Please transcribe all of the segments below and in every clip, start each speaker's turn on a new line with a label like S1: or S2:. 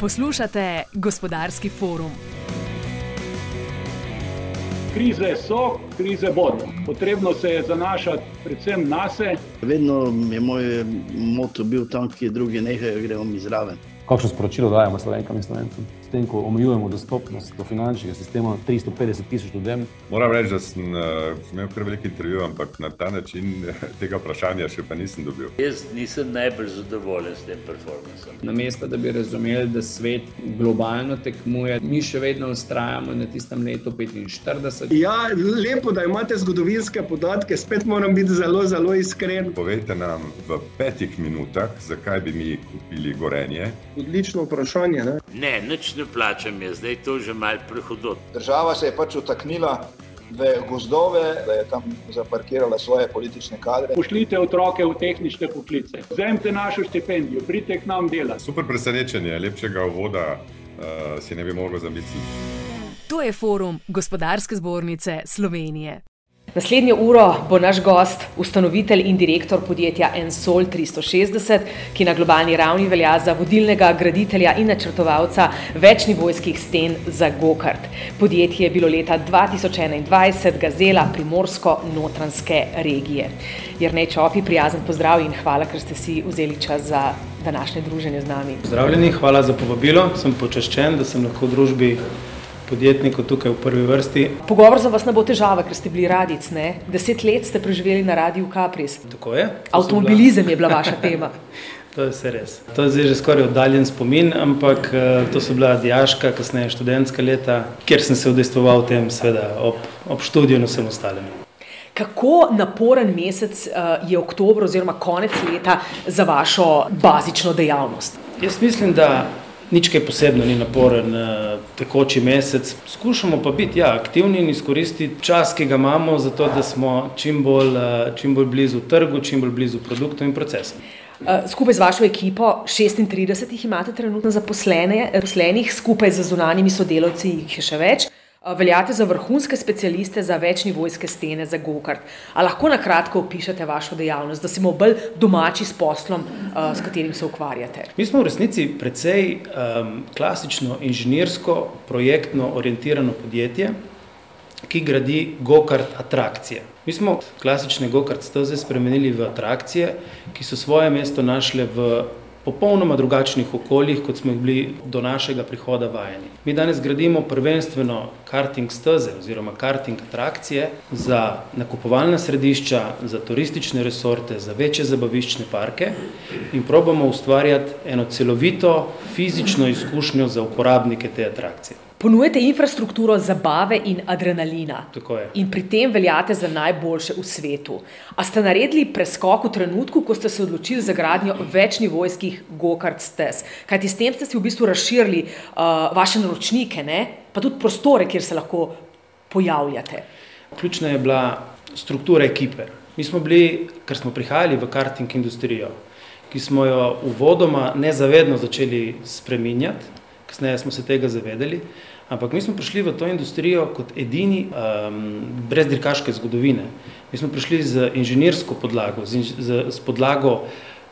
S1: Poslušate gospodarski forum.
S2: Krize so, krize bodo. Potrebno se je zanašati predvsem na sebe.
S3: Vedno je moj moto bil tam, kjer drugi nehajo, gremo mi zraven.
S4: Kakšno sporočilo dajemo slovenkam in slovencem? S tem, ko omejujemo dostopnost do finančnega sistema 350 tisoč ljudem.
S5: Moram reči, da sem uh, imel kar veliko intervjujev, ampak na ta način tega vprašanja še pa nisem dobil.
S6: Jaz nisem najbolj zadovoljen s tem performancem.
S7: Namesto da bi razumeli, da svet globalno tekmuje, mi še vedno ustrajamo na tistem letu 45.
S8: Ja, lepo, da imate zgodovinske podatke, spet moram biti zelo, zelo iskren.
S5: Povejte nam v petih minutah, zakaj bi mi kupili gorenje.
S8: Odlično vprašanje. Ne?
S6: Ne, nič ne plačam, je zdaj to že mal prehodot.
S9: Država se je pač utaknila v gozdove, da je tam zaparkirala svoje politične kadre.
S2: Pošljite otroke v tehnične poklice, vzemite našo štipendijo, pridite k nam delati.
S5: Super presenečenje, lepšega uvoda uh, si ne bi moglo zamisliti.
S1: To je forum Gospodarske zbornice Slovenije.
S10: Naslednjo uro bo naš gost, ustanovitelj in direktor podjetja Ensol 360, ki na globalni ravni velja za vodilnega graditelja in načrtovalca večnivojskih sten za Gokart. Podjetje je bilo leta 2021 gazela primorsko-notranske regije. Jrnej Čopi, prijazen pozdrav in hvala, ker ste si vzeli čas za današnje druženje z nami.
S11: Pozdravljeni, hvala za povabilo. Sem počaščen, da sem lahko v družbi podjetnikov tukaj v prvi vrsti.
S10: Pogovor za vas ne bo težava, ker ste bili radic, ne? Deset let ste preživeli na radiju Capris.
S11: Tako je.
S10: Avtomobilizem bila... je bila vaša tema.
S11: to je vse res. To je zdaj že skoraj oddaljen spomin, ampak to so bila diaška, kasneje študentska leta, kjer sem se udejstvoval v tem, seveda, ob, ob študiju in vsem ostalem.
S10: Kako naporen mesec je oktober oziroma konec leta za vašo bazično dejavnost?
S11: Jaz mislim, da Nič posebno ni naporen tekoči mesec. Skušamo pa biti ja, aktivni in izkoristiti čas, ki ga imamo, zato da smo čim bolj, čim bolj blizu trgu, čim bolj blizu produktom in procesom.
S10: Skupaj z vašo ekipo, 36 jih imate trenutno zaposlenih, skupaj z zunanjimi sodelavci jih je še več. Veljate za vrhunske specialiste za večni vojske stene za Gokart. A lahko na kratko opišete vašo dejavnost, da smo bolj domači s poslom, s katerim se ukvarjate?
S11: Mi smo v resnici precej um, klasično inženirsko, projektno orientirano podjetje, ki gradi Gokart atrakcije. Mi smo klasične Gokart steze spremenili v atrakcije, ki so svoje mesto našle v popolnoma drugačnih okoljih, kot smo jih bili do našega prihoda vajeni. Mi danes gradimo prvenstveno karting steze oziroma karting atrakcije za nakupovalna središča, za turistične resorte, za večje zabaviščne parke in probamo ustvarjati eno celovito fizično izkušnjo za uporabnike te atrakcije.
S10: Ponujete infrastrukturo zabave in adrenalina. In pri tem veljate za najboljše v svetu. A ste naredili preskok v trenutku, ko ste se odločili za gradnjo večnivojskih go-kart stez? Kajti s tem ste si v bistvu razširili uh, vaše naročnike, ne? pa tudi prostore, kjer se lahko pojavljate.
S11: Ključna je bila struktura ekipe. Mi smo bili, ker smo prihajali v karting industrijo, ki smo jo uvodoma nezavedno začeli spreminjati, kasneje smo se tega zavedali, ampak mi smo prišli v to industrijo kot edini um, brez dirkaške zgodovine. Mi smo prišli z inženirsko podlago, z, z, z podlago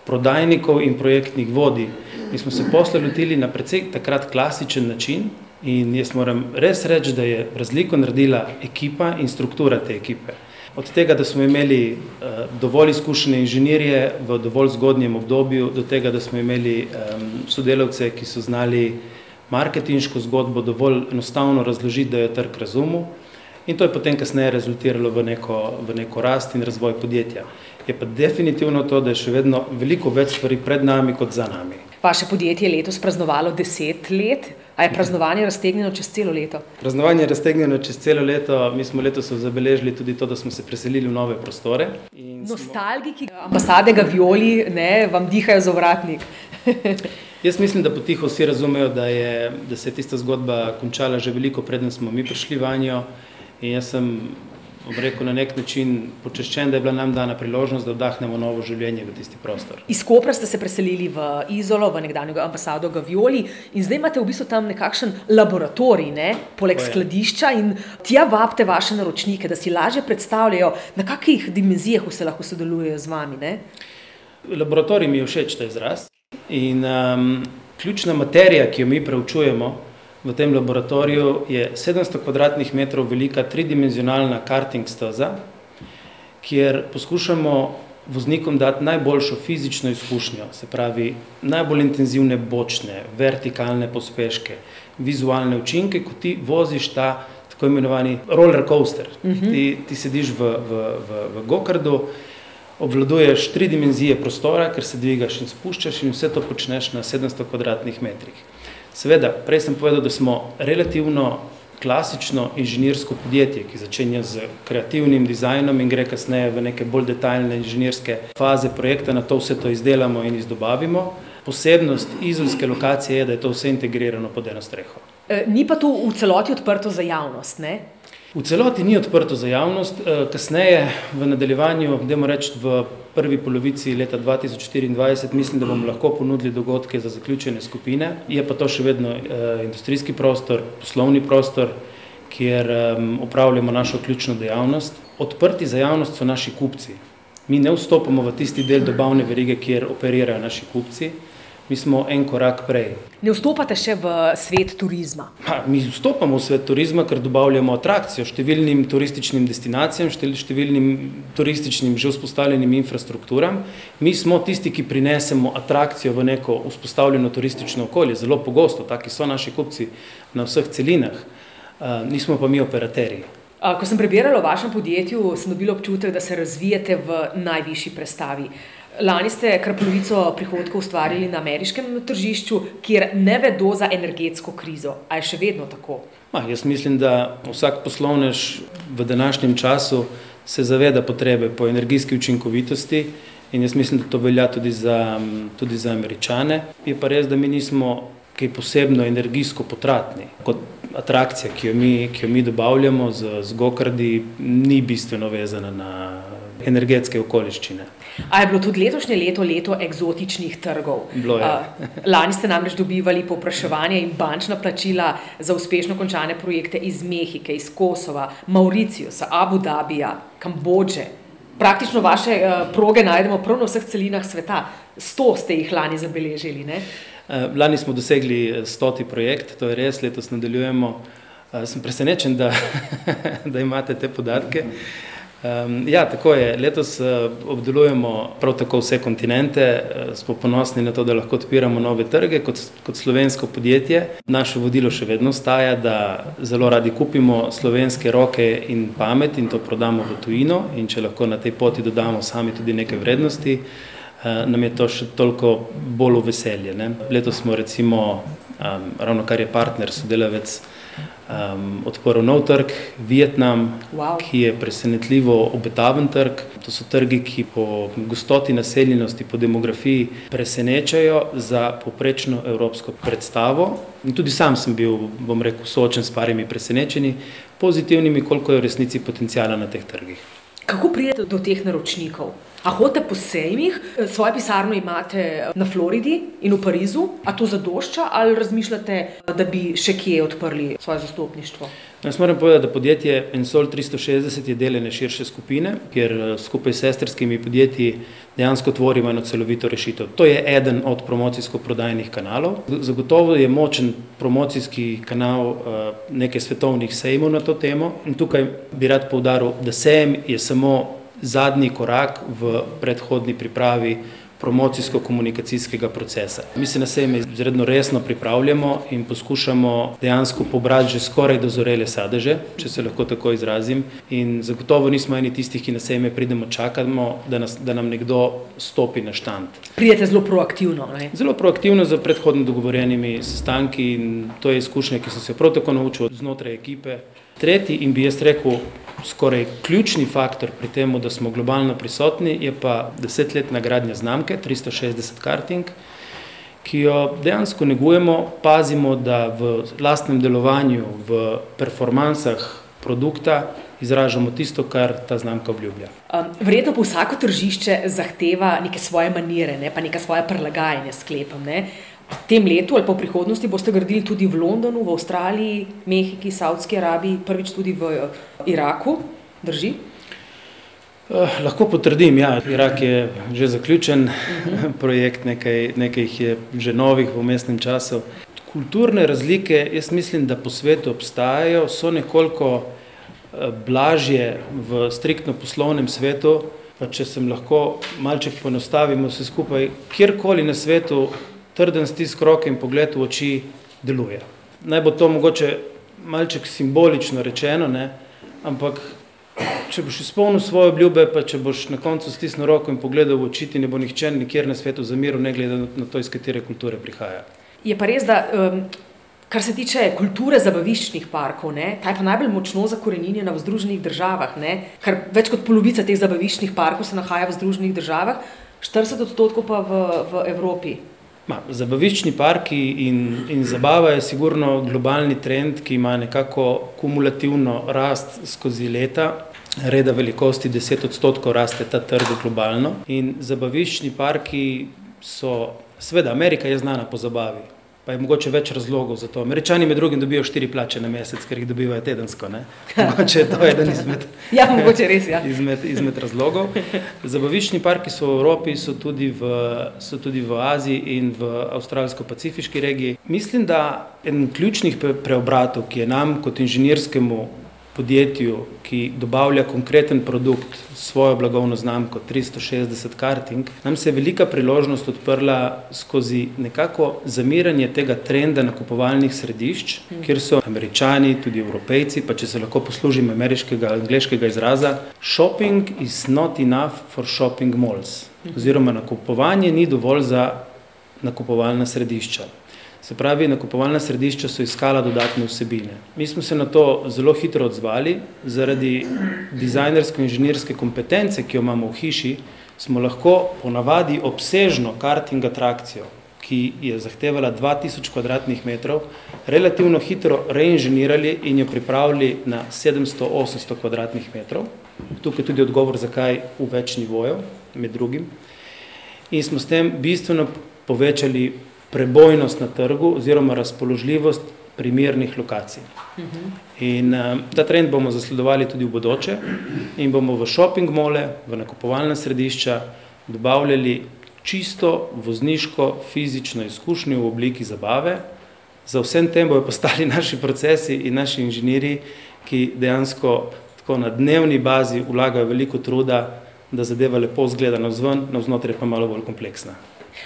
S11: prodajnikov in projektnih vodij. Mi smo se posle lotili na precej takrat klasičen način in jaz moram res reči, da je razliko naredila ekipa in struktura te ekipe. Od tega, da smo imeli uh, dovolj izkušene inženirje v dovolj zgodnjem obdobju, do tega, da smo imeli um, sodelavce, ki so znali marketinško zgodbo dovolj enostavno razložiti, da jo trg razumel. In to je potem kasneje rezultiralo v neko, v neko rast in razvoj podjetja. Je pa definitivno to, da je še vedno veliko več stvari pred nami kot za nami.
S10: Vaše podjetje je letos praznovalo deset let. A je praznovanje raztegnjeno čez celo leto?
S11: Praznovanje je raztegnjeno čez celo leto. Mi smo letos zabeležili tudi to, da smo se preselili v nove prostore.
S10: Nostalgiki ambasade Gavioli ne, vam dihajo za vratnik.
S11: Jaz mislim, da potiho vsi razumejo, da, je, da se je tista zgodba končala že veliko preden smo mi prišli vanjo. In jaz sem rekel na nek način počaščen, da je bila nam dana priložnost, da vdahnemo novo življenje v tisti prostor.
S10: Iz Kopra ste se preselili v Izolo, v nekdanjo ambasado Gavioli in zdaj imate v bistvu tam nekakšen laboratorij, ne? poleg skladišča in tja vabite vaše naročnike, da si lažje predstavljajo, na kakih dimenzijah vse lahko sodelujejo z vami. Ne?
S11: Laboratorij mi je všeč ta izraz. In um, ključna materija, ki jo mi preučujemo v tem laboratoriju, je 700 km2 velika tridimenzionalna karting steza, kjer poskušamo voznikom dati najboljšo fizično izkušnjo, se pravi najbolj intenzivne bočne, vertikalne pospeške, vizualne učinke, ko ti voziš ta tako imenovani roller coaster. Uh -huh. ti, ti sediš v, v, v, v Gokardu, obvladuješ tri dimenzije prostora, ker se dvigaš in spuščaš in vse to počneš na 700 kvadratnih metrih. Seveda, prej sem povedal, da smo relativno klasično inženirsko podjetje, ki začenja z kreativnim dizajnom in gre kasneje v neke bolj detaljne inženirske faze projekta, na to vse to izdelamo in izdobavimo. Posebnost izolske lokacije je, da je to vse integrirano pod eno streho.
S10: E, ni pa to v celoti odprto za javnost, ne?
S11: V celoti ni odprto za javnost, e, kasneje v nadaljevanju, dajmo reči v prvi polovici leta 2024, mislim, da bomo lahko ponudili dogodke za zaključene skupine. Je pa to še vedno e, industrijski prostor, poslovni prostor, kjer upravljamo našo ključno dejavnost. Odprti za javnost so naši kupci. Mi ne vstopamo v tisti del dobavne verige, kjer operirajo naši kupci mi smo en korak prej.
S10: Ne vstopate še v svet turizma?
S11: Ha, mi vstopamo v svet turizma, ker dobavljamo atrakcijo številnim turističnim destinacijam, številnim turističnim že vzpostavljenim infrastrukturam. Mi smo tisti, ki prinesemo atrakcijo v neko vzpostavljeno turistično okolje. Zelo pogosto, taki so naši kupci na vseh celinah, uh, nismo pa mi operaterji.
S10: Ko sem prebirala o vašem podjetju, sem dobila občutek, da se razvijate v najvišji prestavi. Lani ste kar polovico prihodkov ustvarili na ameriškem tržišču, kjer ne vedo za energetsko krizo. A je še vedno tako?
S11: Ma, jaz mislim, da vsak poslovnež v današnjem času se zaveda potrebe po energijski učinkovitosti in jaz mislim, da to velja tudi za, tudi za američane. Je pa res, da mi nismo kaj posebno energijsko potratni. Kot atrakcija, ki jo mi, ki jo mi dobavljamo z, z Gokardi, ni bistveno vezana na energetske okoliščine.
S10: A je bilo tudi letošnje leto leto eksotičnih trgov?
S11: Bilo je.
S10: Lani ste namreč dobivali povpraševanje in bančna plačila za uspešno končane projekte iz Mehike, iz Kosova, Mauriciusa, Abu Dhabija, Kambodže. Praktično vaše proge najdemo prav na vseh celinah sveta. Sto ste jih lani zabeležili. Ne?
S11: Lani smo dosegli stoti projekt, to je res, letos nadaljujemo. Sem presenečen, da, da imate te podatke. Ja, tako je. Letos obdelujemo prav tako vse kontinente, smo ponosni na to, da lahko odpiramo nove trge kot, kot slovensko podjetje. Naše vodilo še vedno staja, da zelo radi kupimo slovenske roke in pamet in to prodamo v tujino. In če lahko na tej poti dodamo sami tudi neke vrednosti, nam je to še toliko bolj veselje. Ne? Letos smo recimo, um, ravno kar je partner, sodelavec um, odprl nov trg, Vietnam,
S10: wow.
S11: ki je presenetljivo obetaven trg. To so trgi, ki po gostoti naseljenosti, po demografiji presenečajo za poprečno evropsko predstavo. In tudi sam sem bil, bom rekel, soočen s parimi presenečenji, pozitivnimi, koliko je v resnici potencijala na teh trgih.
S10: Kako prijete do teh naročnikov? A hodite po sejmih, svoje pisarno imate na Floridi in v Parizu, a to zadošča ali razmišljate, da bi še kje odprli svoje zastopništvo?
S11: Jaz moram povedati, da podjetje Ensol 360 je del ene širše skupine, kjer skupaj s sestrskimi podjetji dejansko tvorimo eno celovito rešitev. To je eden od promocijsko-prodajnih kanalov. Zagotovo je močen promocijski kanal nekaj svetovnih sejmov na to temo. In tukaj bi rad poudaril, da sejem je samo zadnji korak v predhodni pripravi promocijsko-komunikacijskega procesa. Mi se na sejme izredno resno pripravljamo in poskušamo dejansko pobrati že skoraj dozorele sadeže, če se lahko tako izrazim. In zagotovo nismo eni tistih, ki na sejme pridemo, čakamo, da, nas, da nam nekdo stopi na štand.
S10: Prijete zelo proaktivno. Ne?
S11: Zelo proaktivno za predhodno dogovorjenimi sestanki in to je izkušnja, ki sem se prav tako naučil znotraj ekipe. Tretji in bi jaz rekel, skoraj ključni faktor pri tem, da smo globalno prisotni, je pa desetletna gradnja znamke 360 karting, ki jo dejansko negujemo, pazimo, da v lastnem delovanju, v performansah produkta izražamo tisto, kar ta znamka obljublja.
S10: Um, verjetno pa vsako tržišče zahteva neke svoje manire, ne? pa neka svoje prilagajanje sklepom. Ne? V tem letu ali pa v prihodnosti boste gradili tudi v Londonu, v Avstraliji, v Mehiki, Saudski Arabiji, prvič tudi v Iraku, drži?
S11: Uh, lahko potrdim, da ja, Irak je že zaključen uh -huh. projekt, nekaj, nekaj jih je že novih v mestnem času. Kulturne razlike, jaz mislim, da po svetu obstajajo, so nekoliko uh, blažje v striktno poslovnem svetu. Pa če sem lahko malček poenostavim vse skupaj, kjerkoli na svetu trden stisk roke in pogled v oči deluje. Naj bo to mogoče malček simbolično rečeno, ne? ampak če boš izpolnil svoje obljube, pa če boš na koncu stisnil roko in pogledal v oči, ne bo nihče nikjer na svetu zamiral, ne glede na to, iz katere kulture prihaja.
S10: Je pa res, da um, kar se tiče kulture zabaviščnih parkov, ne, ta je pa najbolj močno zakorenjena v Združenih državah, ne, kar več kot polovica teh zabaviščnih parkov se nahaja v Združenih državah, 40 odstotkov pa v, v Evropi.
S11: Ma, zabaviščni parki in, in zabava je sigurno globalni trend, ki ima nekako kumulativno rast skozi leta. Reda velikosti 10 odstotkov raste ta trg globalno. In zabaviščni parki so, seveda, Amerika je znana po zabavi, pa je mogoče več razlogov za to. Američani med drugim dobijo štiri plače na mesec, ker jih dobivajo tedensko. Ne? Mogoče je to eden izmed,
S10: ja, res, ja.
S11: izmed, izmed razlogov. Zabaviščni parki so v Evropi, so tudi v, so tudi v Aziji in v Avstralsko-Pacifiški regiji. Mislim, da en ključnih preobratov, ki je nam kot inženirskemu podjetju, ki dobavlja konkreten produkt, svojo blagovno znamko 360 karting, nam se je velika priložnost odprla skozi nekako zamiranje tega trenda nakupovalnih središč, kjer so američani, tudi evropejci, pa če se lahko poslužim ameriškega, angliškega izraza, shopping is not enough for shopping malls. Oziroma, nakupovanje ni dovolj za nakupovalna središča. Se pravi, nakupovalna središča so iskala dodatne vsebine. Mi smo se na to zelo hitro odzvali, zaradi dizajnersko-inženirske kompetence, ki jo imamo v hiši, smo lahko ponavadi obsežno karting atrakcijo, ki je zahtevala 2000 kvadratnih metrov, relativno hitro reinženirali in jo pripravili na 700-800 kvadratnih metrov. Tukaj je tudi odgovor, zakaj v več nivojev, med drugim. In smo s tem bistveno povečali prebojnost na trgu oziroma razpoložljivost primernih lokacij. In uh, ta trend bomo zasledovali tudi v bodoče in bomo v shopping mole, v nakupovalna središča dobavljali čisto vozniško fizično izkušnjo v obliki zabave. Za vsem tem bojo postali naši procesi in naši inženirji, ki dejansko tako na dnevni bazi vlagajo veliko truda, da zadeva lepo zgleda na vzven, na vznotraj pa malo bolj kompleksna.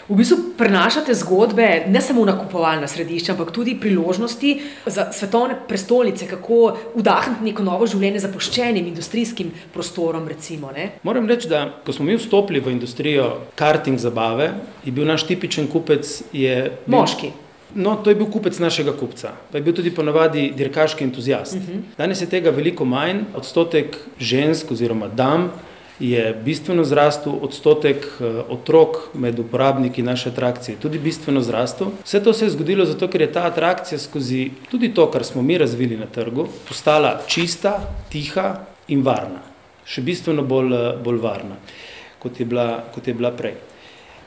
S10: V bistvu prenašate zgodbe ne samo nakupovalna središča, ampak tudi priložnosti za svetovne prestolnice, kako vdahniti neko novo življenje zapuščenim industrijskim prostorom. Recimo,
S11: Moram reči, da ko smo mi vstopili v industrijo karting zabave, je bil naš tipičen kupec je
S10: bil, moški.
S11: No, to je bil kupec našega kupca, pa je bil tudi ponavadi dirkaški entuzijast. Uh mhm. -huh. Danes je tega veliko manj, odstotek žensk oziroma dam je bistveno zrastel, odstotek eh, otrok med uporabniki naše atrakcije tudi bistveno zrastel. Vse to se je zgodilo zato, ker je ta atrakcija skozi tudi to, kar smo mi razvili na trgu, postala čista, tiha in varna. Še bistveno bolj, eh, bolj varna, kot je, bila, kot je bila prej.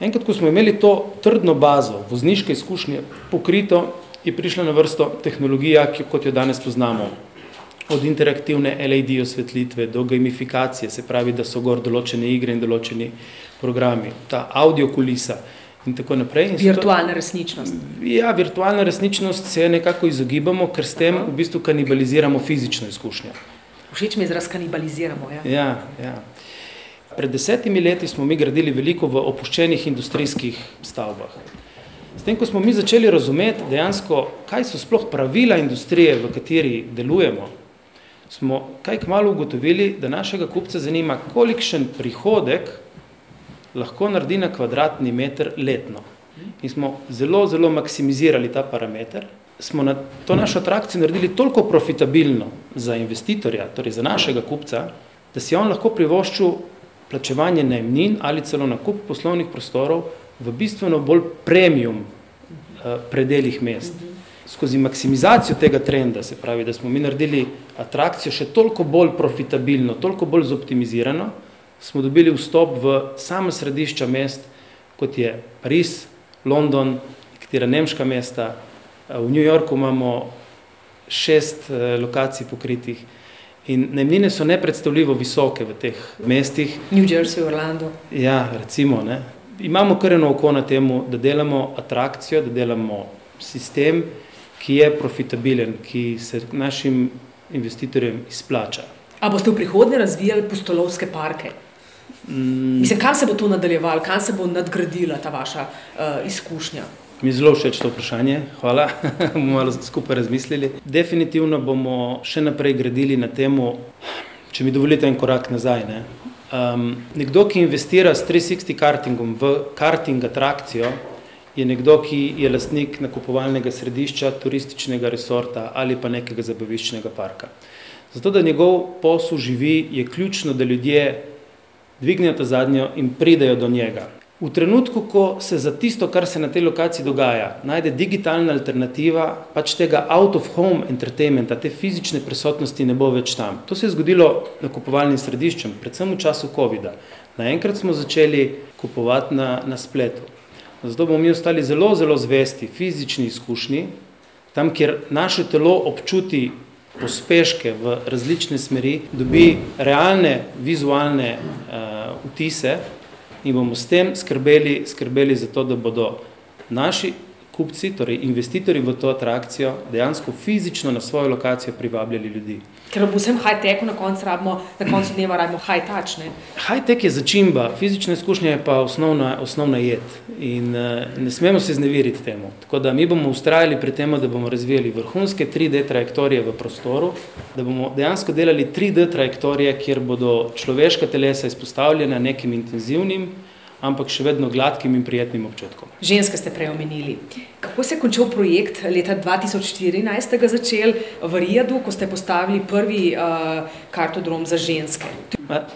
S11: Enkrat, ko smo imeli to trdno bazo, vozniške izkušnje pokrito, je prišla na vrsto tehnologija, ki, kot jo danes poznamo, od interaktivne LED osvetlitve do gamifikacije, se pravi, da so gor določene igre in določeni programi, ta audio kulisa in tako naprej. In
S10: virtualna to, resničnost.
S11: Ja, virtualna resničnost se nekako izogibamo, ker s tem v bistvu kanibaliziramo fizično izkušnjo.
S10: Všeč mi je izraz kanibaliziramo. Ja.
S11: Ja, ja. Pred desetimi leti smo mi gradili veliko v opuščenih industrijskih stavbah. S tem, ko smo mi začeli razumeti dejansko, kaj so sploh pravila industrije, v kateri delujemo, smo kaj kmalo ugotovili, da našega kupca zanima, kolikšen prihodek lahko naredi na kvadratni meter letno. In smo zelo, zelo maksimizirali ta parameter. Smo na to našo atrakcijo naredili toliko profitabilno za investitorja, torej za našega kupca, da si on lahko privoščil plačevanje najemnin ali celo nakup poslovnih prostorov v bistveno bolj premium uh, predeljih mest. Mm -hmm skozi maksimizacijo tega trenda, se pravi, da smo mi naredili atrakcijo še toliko bolj profitabilno, toliko bolj zoptimizirano, smo dobili vstop v sama središča mest, kot je Pariz, London, nekatera nemška mesta, v New Yorku imamo šest lokacij pokritih In najemnine so nepredstavljivo visoke v teh mestih.
S10: New Jersey, Orlando.
S11: Ja, recimo. Ne. Imamo kar eno oko na tem, da delamo atrakcijo, da delamo sistem, ki je profitabilen, ki se našim investitorjem izplača.
S10: A boste v prihodnje razvijali pustolovske parke? Mm. Mislim, kam se bo to nadaljevalo, kam se bo nadgradila ta vaša uh, izkušnja?
S11: Mi je zelo všeč to vprašanje, hvala, bomo malo skupaj razmislili. Definitivno bomo še naprej gradili na tem, če mi dovolite en korak nazaj. Ne? Um, nekdo, ki investira s 360 kartingom v karting atrakcijo, je nekdo, ki je lastnik nakupovalnega središča, turističnega resorta ali pa nekega zabaviščnega parka. Zato, da njegov posel živi, je ključno, da ljudje dvignejo ta zadnjo in pridejo do njega. V trenutku, ko se za tisto, kar se na tej lokaciji dogaja, najde digitalna alternativa, pač tega out of home entertainmenta, te fizične prisotnosti ne bo več tam. To se je zgodilo na kupovalnim središčem, predvsem v času COVID-a. Naenkrat smo začeli kupovati na, na spletu. Zato bomo mi ostali zelo, zelo zvesti fizični izkušnji, tam, kjer naše telo občuti pospeške v različne smeri, dobi realne vizualne uh, vtise in bomo s tem skrbeli, skrbeli za to, da bodo naši kupci, torej investitorji v to atrakcijo, dejansko fizično na svojo lokacijo privabljali ljudi.
S10: Ker ob vsem high-techu na koncu rabimo, na koncu dneva rabimo high-touch.
S11: High-tech je začimba, fizična izkušnja je pa osnovna, osnovna jed in uh, ne smemo se zneviriti temu. Tako da mi bomo ustrajali pri tem, da bomo razvijali vrhunske 3D trajektorije v prostoru, da bomo dejansko delali 3D trajektorije, kjer bodo človeška telesa izpostavljena nekim intenzivnim, ampak še vedno gladkim in prijetnim občutkom.
S10: Ženske ste prej omenili. Kako se je končal projekt leta 2014, začel v Rijadu, ko ste postavili prvi uh, kartodrom za ženske?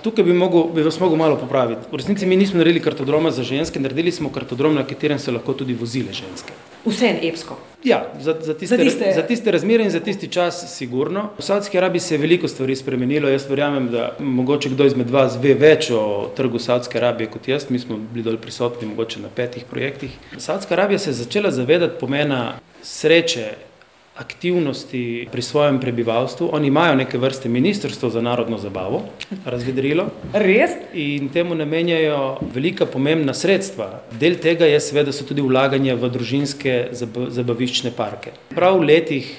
S11: Tukaj bi, mogel, bi vas mogel malo popraviti. V resnici mi nismo naredili kartodroma za ženske, naredili smo kartodrom, na katerem se lahko tudi vozile ženske.
S10: Vse je epsko.
S11: Ja, za, za, tiste, za, tiste... za tiste razmere in za tisti čas, sigurno. V Saudski Arabiji se je veliko stvari spremenilo. Jaz verjamem, da mogoče kdo izmed vas ve več o trgu Saudske Arabije kot jaz. Mi smo bili dol prisotni, mogoče na petih projektih. Saudska Arabija se je začela zavedati pomena sreče aktivnosti pri svojem prebivalstvu. Oni imajo neke vrste ministrstvo za narodno zabavo, razvedrilo.
S10: Res?
S11: In temu namenjajo velika pomembna sredstva. Del tega je seveda so tudi vlaganje v družinske zabaviščne parke. Prav v letih,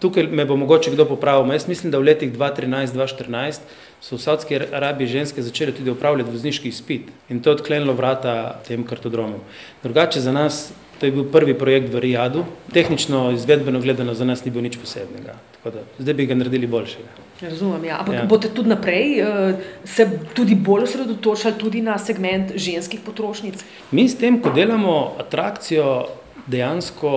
S11: tukaj me bo mogoče kdo popravil, jaz mislim, da v letih 2013-2014 so v Saudski Arabiji ženske začele tudi upravljati vozniški izpit in to je odklenilo vrata tem kartodromom. Drugače za nas To je bil prvi projekt v Rijadu. Tehnično, izvedbeno gledano, za nas ni bilo nič posebnega. Da, zdaj bi ga naredili boljšega.
S10: Razumem, ja. ampak ja. boste tudi naprej uh, se tudi bolj osredotočali tudi na segment ženskih potrošnic?
S11: Mi s tem, ko delamo atrakcijo, dejansko,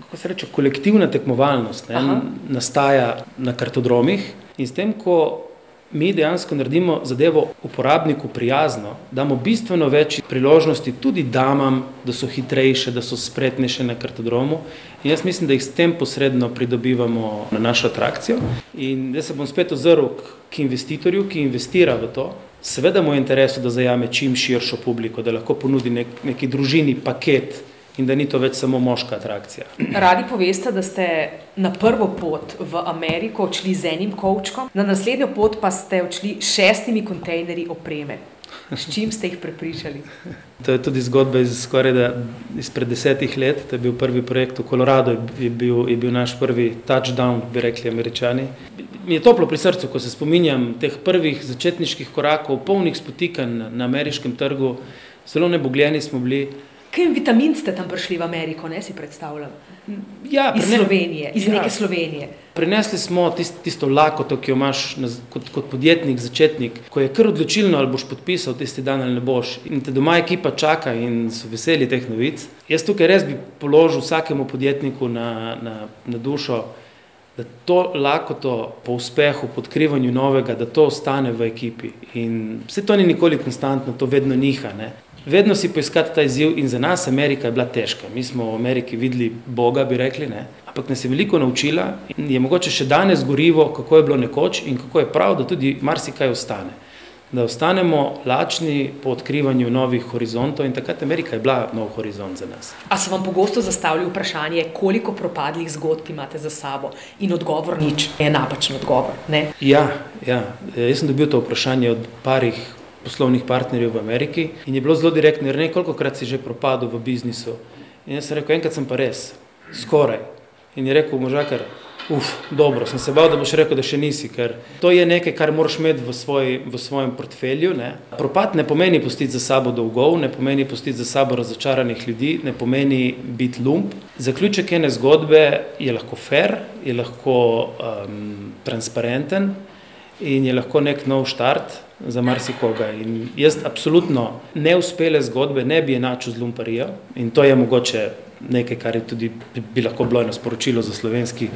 S11: kako se reče, kolektivna tekmovalnost ne, nastaja na kartodromih in s tem, ko mi dejansko naredimo zadevo uporabniku prijazno, damo bistveno več priložnosti tudi damam, da so hitrejše, da so spretnejše na kartodromu. In jaz mislim, da jih s tem posredno pridobivamo na našo atrakcijo. In jaz se bom spet ozrl k investitorju, ki investira v to. Seveda mu je interesu, da zajame čim širšo publiko, da lahko ponudi nek, neki družini paket in da ni to več samo moška atrakcija.
S10: Radi poveste, da ste na prvo pot v Ameriko odšli z enim kovčkom, na naslednjo pot pa ste odšli s šestimi kontejnerji opreme. S čim ste jih prepričali?
S11: To je tudi zgodba iz skoraj da izpred desetih let. To je bil prvi projekt v Koloradu, je bil, je bil naš prvi touchdown, bi rekli američani. Mi je toplo pri srcu, ko se spominjam teh prvih začetniških korakov, polnih spotikanj na ameriškem trgu. Zelo nebogljeni smo bili.
S10: Kaj vitamin ste tam prišli v Ameriko, ne si predstavljam?
S11: Ja,
S10: iz prene... Slovenije, iz ja. neke Slovenije.
S11: Prinesli smo tist, tisto lakoto, ki jo imaš na, kot, kot podjetnik, začetnik, ko je kar odločilno, ali boš podpisal tisti dan ali ne boš. In te doma ekipa čaka in so veseli teh novic. Jaz tukaj res bi položil vsakemu podjetniku na, na, na dušo, da to lakoto po uspehu, po odkrivanju novega, da to ostane v ekipi. In vse to ni nikoli konstantno, to vedno niha. Ne? Vedno si poiskati ta izziv in za nas Amerika je bila težka. Mi smo v Ameriki videli Boga, bi rekli, ne? ampak nas je veliko naučila in je mogoče še danes gorivo, kako je bilo nekoč in kako je prav, da tudi marsikaj ostane. da ostanemo lačni po odkrivanju novih horizontov in takrat Amerika je bila nov horizont za nas.
S10: A so vam pogosto zastavili vprašanje, koliko propadlih zgodb imate za sabo in odgovor nič, je napačen odgovor, ne?
S11: Ja, ja, jaz sem dobil to vprašanje od parih poslovnih partnerjev v Ameriki in je bilo zelo direktno, ne koliko krat si že propadel v biznisu. In jaz sem rekel, enkrat sem pa res, skoraj. In je rekel, možakar, uf, dobro, sem se bal, da boš rekel, da še nisi, ker to je nekaj, kar moraš imeti v, svoj, v svojem portfelju. Ne. Propad ne pomeni pustiti za sabo dolgov, ne pomeni pustiti za sabo razočaranih ljudi, ne pomeni biti lump. Zaključek ene zgodbe je lahko fair, je lahko um, transparenten in je lahko nek nov štart za marsikoga. In jaz absolutno neuspele zgodbe ne bi enačil z lumparijo in to je mogoče nekaj, kar je tudi bi lahko bilo eno sporočilo za slovenski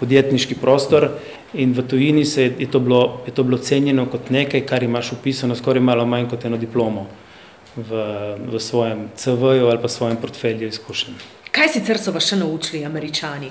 S11: podjetniški prostor. In v tujini se je to, bilo, je to bilo cenjeno kot nekaj, kar imaš upisano skoraj malo manj kot eno diplomo v, v svojem CV-ju ali pa svojem portfelju izkušenj.
S10: Kaj sicer so vas še naučili američani?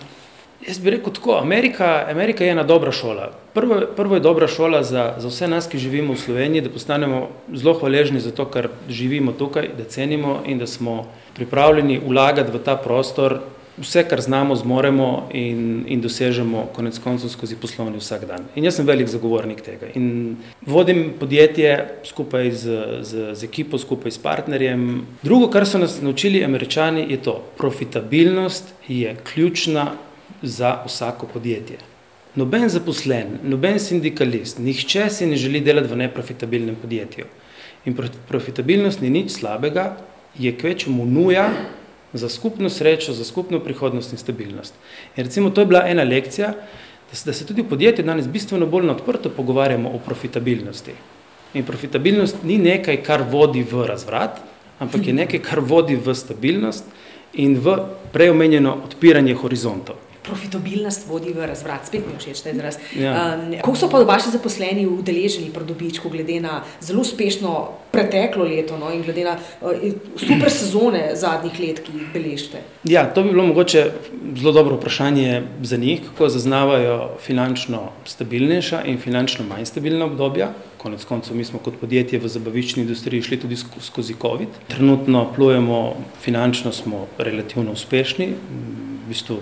S11: Jaz bi rekel tako, Amerika, Amerika je ena dobra šola. Prvo, prvo je dobra šola za, za vse nas, ki živimo v Sloveniji, da postanemo zelo hvaležni za to, kar živimo tukaj, da cenimo in da smo pripravljeni vlagati v ta prostor vse, kar znamo, zmoremo in, in dosežemo konec koncev skozi poslovni vsak dan. In jaz sem velik zagovornik tega. In vodim podjetje skupaj z, z, z ekipo, skupaj s partnerjem. Drugo, kar so nas naučili američani, je to, profitabilnost je ključna za vsako podjetje. Noben zaposlen, noben sindikalist, nihče si ne želi delati v neprofitabilnem podjetju. In profitabilnost ni nič slabega, je kvečemu nuja za skupno srečo, za skupno prihodnost in stabilnost. In recimo to je bila ena lekcija, da se, da se tudi v podjetju danes bistveno bolj odprto pogovarjamo o profitabilnosti. In profitabilnost ni nekaj, kar vodi v razvrat, ampak je nekaj, kar vodi v stabilnost in v preomenjeno odpiranje horizontov
S10: profitabilnost vodi v razvrat, spet mi všeč ta izraz. Ja. Um, kako so pa vaši zaposleni udeleženi pri dobičku, glede na zelo uspešno preteklo leto no, in glede na uh, super sezone zadnjih let, ki jih beležite?
S11: Ja, to bi bilo mogoče zelo dobro vprašanje za njih, kako zaznavajo finančno stabilnejša in finančno manj stabilna obdobja. Konec koncev, mi smo kot podjetje v zabavični industriji šli tudi skozi COVID. Trenutno plujemo, finančno smo relativno uspešni, v bistvu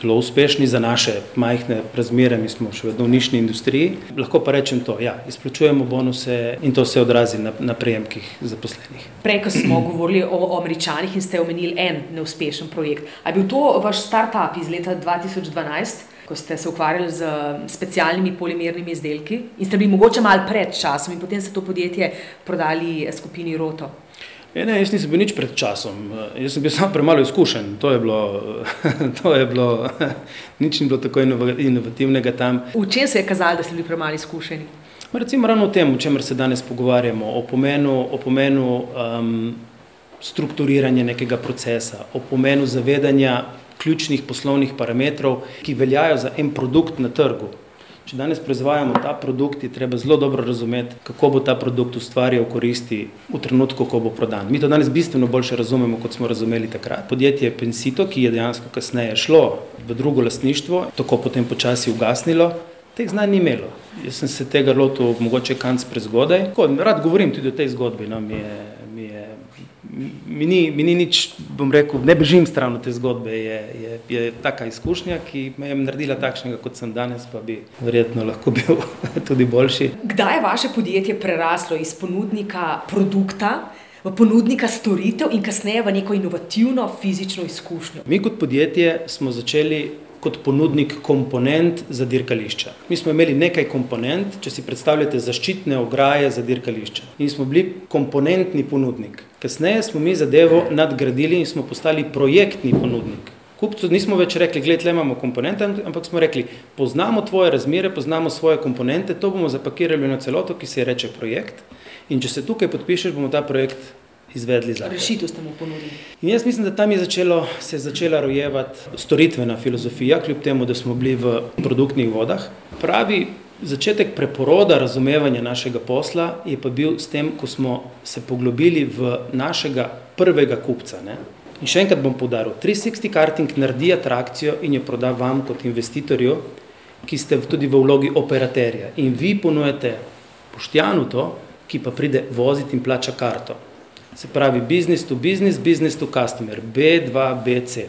S11: zelo uspešni za naše majhne razmere, mi smo še vedno v nišni industriji. Lahko pa rečem to, ja, izplačujemo bonuse in to se odrazi na, na prejemkih zaposlenih.
S10: Prej, ko smo govorili o, o američanih in ste omenili en neuspešen projekt. A je bil to vaš start-up iz leta 2012? Ko ste se ukvarjali z specialnimi polimernimi izdelki in ste bili mogoče malo pred časom, in potem ste to podjetje prodali skupini Roto.
S11: E, ne, jaz nisem bil nič pred časom, jaz sem bil samo premalo izkušen. To je bilo, to je bilo nič ni bilo tako inovativnega tam.
S10: V čem se je kazalo, da ste bili premalo izkušeni?
S11: Recimo ravno o tem, o čemer se danes pogovarjamo, o pomenu, o pomenu um, strukturiranja nekega procesa, o pomenu zavedanja ključnih poslovnih parametrov, ki veljajo za en produkt na trgu. Če danes proizvajamo ta produkt, je treba zelo dobro razumeti, kako bo ta produkt ustvarjal koristi v trenutku, ko bo prodan. Mi to danes bistveno bolje razumemo, kot smo razumeli takrat. Podjetje Pensito, ki je dejansko kasneje šlo v drugo lastništvo, tako potem počasi ugasnilo. Teh znanj ni imelo. Jaz sem se tega lotil, mogoče kanc prezgodaj. Rad govorim tudi o tej zgodbi. No, mi je mi ni, mi ni nič, bom rekel, ne bežim stran od te zgodbe. Je, je, je taka izkušnja, ki me je naredila takšnega, kot sem danes, pa bi verjetno lahko bil tudi boljši.
S10: Kdaj je vaše podjetje preraslo iz ponudnika produkta? V ponudnika storitev in kasneje v neko inovativno fizično izkušnjo.
S11: Mi kot podjetje smo začeli kot ponudnik komponent za dirkališča. Mi smo imeli nekaj komponent, če si predstavljate zaščitne ograje za dirkališča. In smo bili komponentni ponudnik. Kasneje smo mi zadevo nadgradili in smo postali projektni ponudnik. Kupcu nismo več rekli, gledaj, imamo komponente, ampak smo rekli, poznamo tvoje razmere, poznamo svoje komponente, to bomo zapakirali na celoto, ki se reče projekt. In če se tukaj podpišeš, bomo ta projekt izvedli za.
S10: Rešitev ste mu ponudili.
S11: In jaz mislim, da tam je začelo, se je začela rojevati storitvena filozofija, kljub temu, da smo bili v produktnih vodah. Pravi začetek preporoda razumevanja našega posla je pa bil s tem, ko smo se poglobili v našega prvega kupca. Ne? In še enkrat bom podaril, 360 karting naredi atrakcijo in jo proda vam kot investitorju, ki ste tudi v vlogi operaterja. In vi ponujete Poštjanu to, ki pa pride voziti in plača karto. Se pravi, business to business, business to customer, B2, BC.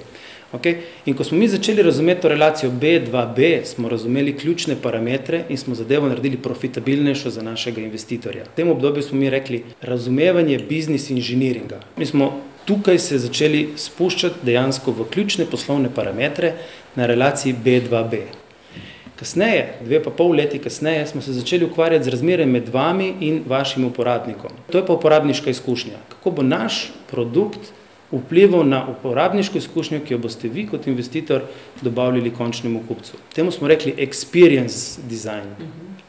S11: Okay? In ko smo mi začeli razumeti to relacijo B2B, smo razumeli ključne parametre in smo zadevo naredili profitabilnejšo za našega investitorja. V tem obdobju smo mi rekli razumevanje biznis inženiringa. Mi smo tukaj se začeli spuščati dejansko v ključne poslovne parametre na relaciji B2B. Kasneje, dve pa pol leti kasneje, smo se začeli ukvarjati z razmerjem med vami in vašim uporabnikom. To je pa uporabniška izkušnja. Kako bo naš produkt vplival na uporabniško izkušnjo, ki jo boste vi kot investitor dobavljali končnemu kupcu. Temu smo rekli experience design.